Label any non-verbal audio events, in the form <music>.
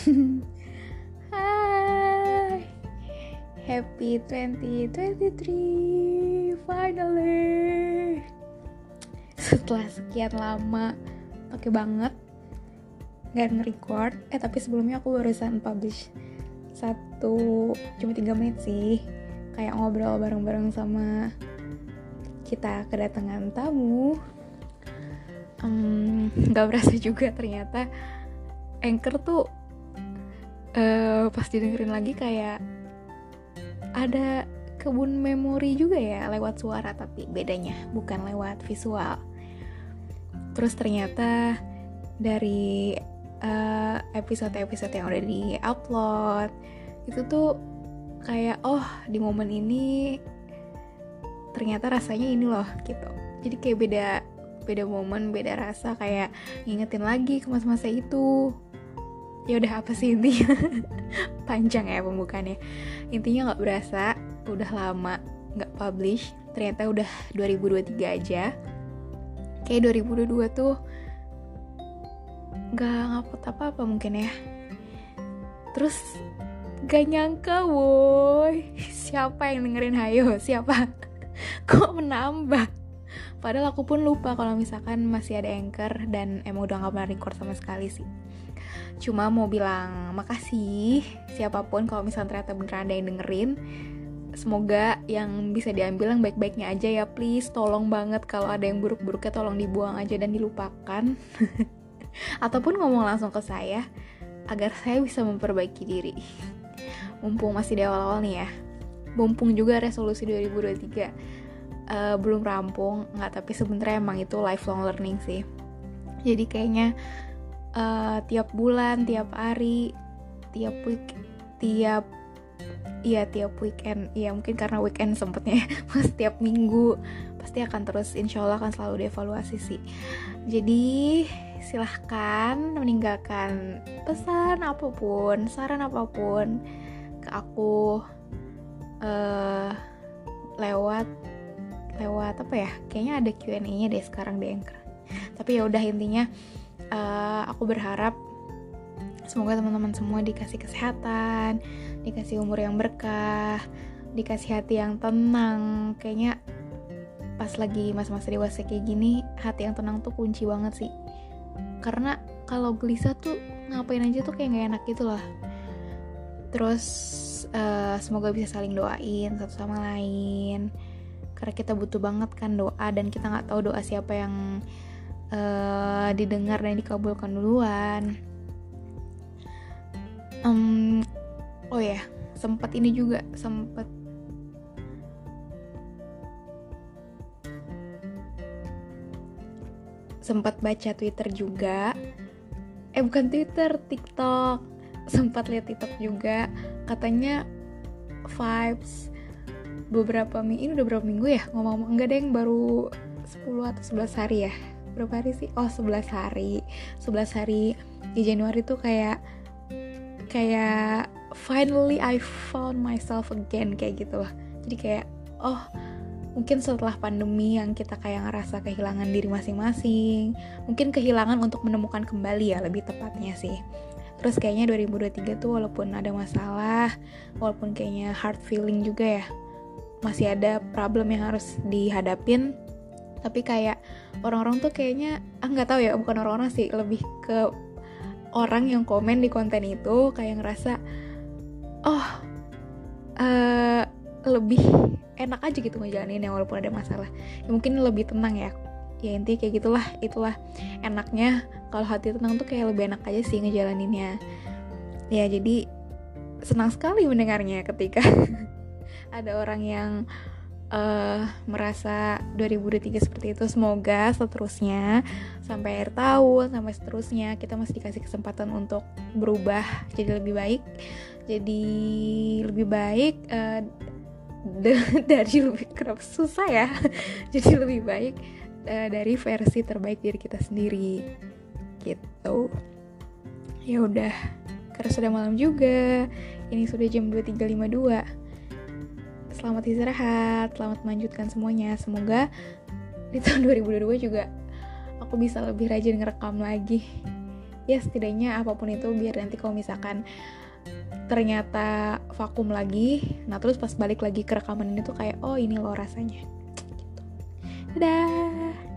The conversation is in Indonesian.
<laughs> Hai. Happy 2023 Finally. Setelah sekian lama Pakai banget Gak nge-record. Eh tapi sebelumnya aku barusan publish Satu Cuma 3 menit sih Kayak ngobrol bareng-bareng sama Kita kedatangan tamu. Um, Gak berasa juga ternyata Anchor tuh uh, pas didengerin lagi kayak ada kebun memori juga ya lewat suara tapi bedanya bukan lewat visual. Terus ternyata dari uh, episode-episode yang udah di upload itu tuh kayak oh di momen ini ternyata rasanya ini loh gitu. Jadi kayak beda beda momen beda rasa kayak ngingetin lagi ke masa-masa itu ya udah apa sih intinya? <laughs> Panjang ya pembukaannya. Intinya nggak berasa udah lama nggak publish. Ternyata udah 2023 aja. Kayak 2022 tuh nggak ngapot apa-apa mungkin ya. Terus gak nyangka woi. <laughs> Siapa yang dengerin? Hayo siapa? <laughs> Kok menambah padahal aku pun lupa kalau misalkan masih ada anchor dan emang udah gak pernah record sama sekali sih. Cuma mau bilang makasih siapa pun kalau misalnya ternyata beneran ada yang dengerin. Semoga yang bisa diambil yang baik-baiknya aja ya please. Tolong banget kalau ada yang buruk-buruknya tolong dibuang aja dan dilupakan. <laughs> Ataupun ngomong langsung ke saya agar saya bisa memperbaiki diri. Mumpung masih di awal-awal nih ya. Mumpung juga resolusi 2023 uh, belum rampung nggak tapi sebenarnya emang itu lifelong learning sih. Jadi kayaknya uh, tiap bulan, tiap hari, tiap week, tiap Iya tiap weekend, iya mungkin karena weekend sempetnya <laughs> Mas tiap minggu pasti akan terus insya Allah akan selalu dievaluasi sih. Jadi silahkan meninggalkan pesan apa pun, saran apa pun ke aku uh, lewat lewat apa ya? Kayaknya ada Q&A-nya deh sekarang di Anchor. Tapi ya udah intinya uh, aku berharap semoga teman-teman semua dikasih kesehatan, dikasih umur yang berkah, dikasih hati yang tenang. Kayaknya pas lagi masa-masa dewasa kayak gini, hati yang tenang tuh kunci banget sih. Karena kalau gelisah tuh ngapain aja tuh kayak gak enak gitu lah. Terus uh, semoga bisa saling doain satu sama lain. Karena kita butuh banget kan doa dan kita nggak tahu doa siapa yang uh, didengar dan dikabulkan duluan. Um, oh ya sempat ini juga sempat sempat baca Twitter juga. Eh bukan Twitter TikTok. Sempat lihat TikTok juga. Katanya vibes beberapa minggu ini udah berapa minggu ya? Ngomong-ngomong enggak deh yang baru 10 atau 11 hari ya? Berapa hari sih? Oh 11 hari. 11 hari di Januari tuh kayak kayak finally I found myself again kayak gitu loh jadi kayak oh mungkin setelah pandemi yang kita kayak ngerasa kehilangan diri masing-masing mungkin kehilangan untuk menemukan kembali ya lebih tepatnya sih. Terus kayaknya 2023 tuh walaupun ada masalah walaupun kayaknya hard feeling juga ya masih ada problem yang harus dihadapin. Tapi kayak orang-orang tuh kayaknya ah nggak tahu ya bukan orang-orang sih lebih ke orang yang komen di konten itu kayak ngerasa oh uh, lebih enak aja gitu ngejalanin ya walaupun ada masalah. Ya mungkin lebih tenang ya. Ya intinya kayak gitulah itulah enaknya. Kalau hati tenang tuh kayak lebih enak aja sih ngejalaninnya. Ya jadi senang sekali mendengarnya ketika <laughs> ada orang yang uh, merasa 2023 seperti itu semoga seterusnya sampai akhir tahun sampai seterusnya kita masih dikasih kesempatan untuk berubah jadi lebih baik. Jadi lebih baik uh, <laughs> dari lebih kerap susah ya? <laughs> Jadi lebih baik uh, dari versi terbaik diri kita sendiri. Gitu. Ya udah karena sudah malam juga. Ini sudah jam 23.52 selamat istirahat, selamat melanjutkan semuanya. Semoga di tahun 2022 juga aku bisa lebih rajin ngerekam lagi. ya setidaknya apa pun itu biar nanti kalau misalkan ternyata vakum lagi nah terus pas balik lagi ke rekaman ini tuh kayak oh ini loh rasanya gitu dadah